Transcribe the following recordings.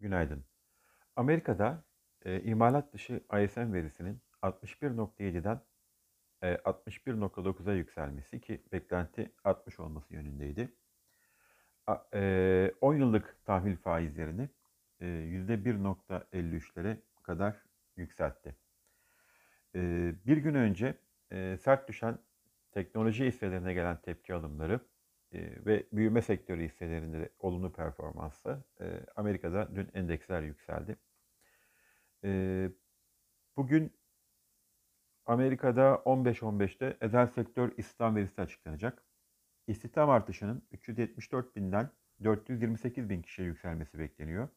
Günaydın. Amerika'da e, imalat dışı ISM verisinin 61.7'den e, 61.9'a yükselmesi ki beklenti 60 olması yönündeydi. A- e, 10 yıllık tahvil faizlerini e, %1.53'lere kadar yükseltti. E, bir gün önce e, sert düşen teknoloji hisselerine gelen tepki alımları ve büyüme sektörü hisselerinde de olumlu performansla Amerika'da dün endeksler yükseldi. Bugün Amerika'da 15-15'te özel sektör istihdam verisi açıklanacak. İstihdam artışının 374 binden 428 bin kişiye yükselmesi bekleniyor.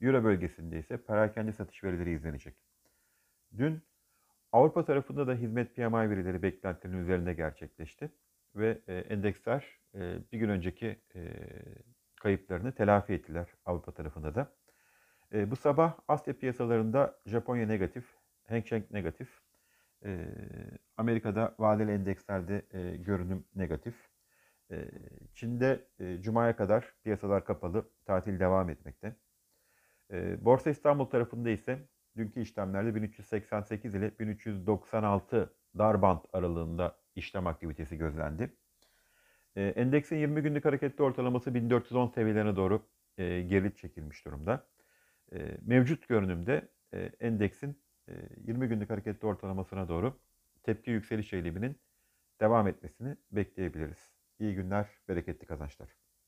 Euro bölgesinde ise perakende satış verileri izlenecek. Dün Avrupa tarafında da hizmet PMI verileri beklentilerin üzerinde gerçekleşti ve e, endeksler e, bir gün önceki e, kayıplarını telafi ettiler Avrupa tarafında da. E, bu sabah Asya piyasalarında Japonya negatif, Hang Seng negatif, e, Amerika'da vadeli endekslerde e, görünüm negatif. E, Çin'de e, Cuma'ya kadar piyasalar kapalı, tatil devam etmekte. E, Borsa İstanbul tarafında ise dünkü işlemlerde 1388 ile 1396 dar band aralığında işlem aktivitesi gözlendi. E, endeksin 20 günlük hareketli ortalaması 1410 seviyelerine doğru e, geri çekilmiş durumda. E, mevcut görünümde e, endeksin e, 20 günlük hareketli ortalamasına doğru tepki yükseliş eğiliminin devam etmesini bekleyebiliriz. İyi günler, bereketli kazançlar.